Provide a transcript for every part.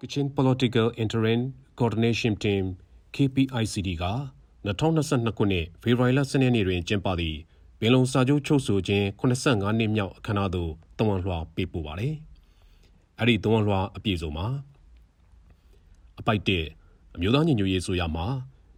Kachin Political Interim Coordination Team KPICD က2022ခုနှစ်ဖေဖော်ဝါရီလ10ရက်နေ့တွင်ကျင်းပသည့်ပင်လုံစာချုပ်ချုပ်ဆိုခြင်း85နှစ်မြောက်အခမ်းအနားသို့တဝန်လွှာပေးပို့ပါတယ်။အဲ့ဒီတဝန်လွှာအပြည့်စုံမှာအပိုက်တဲ့အမျိုးသားညီညွတ်ရေးဆိုရမှာ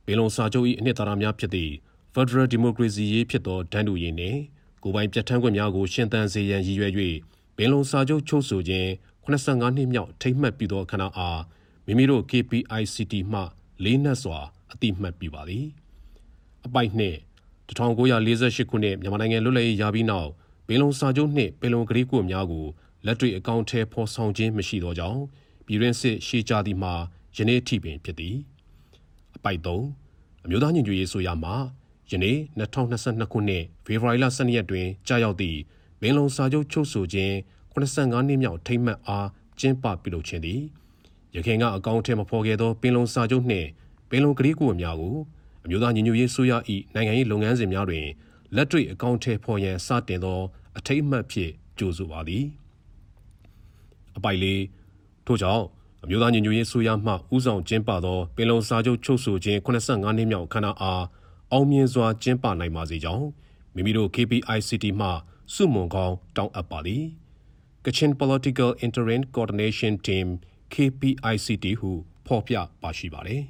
ပင်လုံစာချုပ်၏အနှစ်သာရများဖြစ်သည့် Federal Democracy ရေးဖြစ်သောတန်းတူရေးနှင့်ကိုယ်ပိုင်ပြဋ္ဌာန်းခွင့်များကိုရှင်းသန်စေရန်ရည်ရွယ်၍ပင်လုံစာချုပ်ချုပ်ဆိုခြင်း 85နှစ်မြောက်ထိမ့်မှတ်ပြုသောအခမ်းအနားအားမိမိတို့ KPICT မှလေးနက်စွာအတိမတ်ပြုပါသည်အပိုက်နှင့်1948ခုနှစ်မြန်မာနိုင်ငံလွတ်လပ်ရေးရပြီးနောက်ပင်လုံစာချုပ်နှင့်ပင်လုံကတိကဝတ်များကိုလက်တွေ့အကောင့်ထဲဖော်ဆောင်ခြင်းမရှိသောကြောင့်ပြည်တွင်းစစ်ရှေ့ကြသည်မှာယနေ့ထိပင်ဖြစ်သည်အပိုက်3အမျိုးသားညီညွတ်ရေးဆိုရမှာယနေ့2022ခုနှစ်ဖေဖော်ဝါရီလ12ရက်တွင်ကြာရောက်သည့်ပင်လုံစာချုပ်ချုပ်ဆိုခြင်း 85နှစ်မြောက်ထိမ့်မှတ်အားကျင်းပပြုလုပ်ခြင်းသည်ရခိုင်ကအကောင့်ထဲမဖော်ခဲ့သောပင်လုံစာချုပ်နှင့်ပင်လုံကတိကဝတ်များကိုအမျိုးသားညီညွတ်ရေးဆိုရ၏နိုင်ငံရေးလုပ်ငန်းစဉ်များတွင်လက်တွေ့အကောင့်ထဲဖော်ရန်စတင်သော အထိတ်အမှတ်ဖြင့်ကြိုဆိုပါသည်အပိုက်လေးထို့ကြောင့်အမျိုးသားညီညွတ်ရေးဆိုရမှဥဆောင်ကျင်းပသောပင်လုံစာချုပ်ချုပ်ဆိုခြင်း85နှစ်မြောက်ခန္ဓာအားအောင်မြင်စွာကျင်းပနိုင်ပါစေကြောင်းမိမိတို့ KPICT မှစုမွန်ကောင်းတောင်းအပ်ပါသည် Kachin Political Interim Coordination Team KPICT ဟုဖော်ပြပါရှိပါတယ်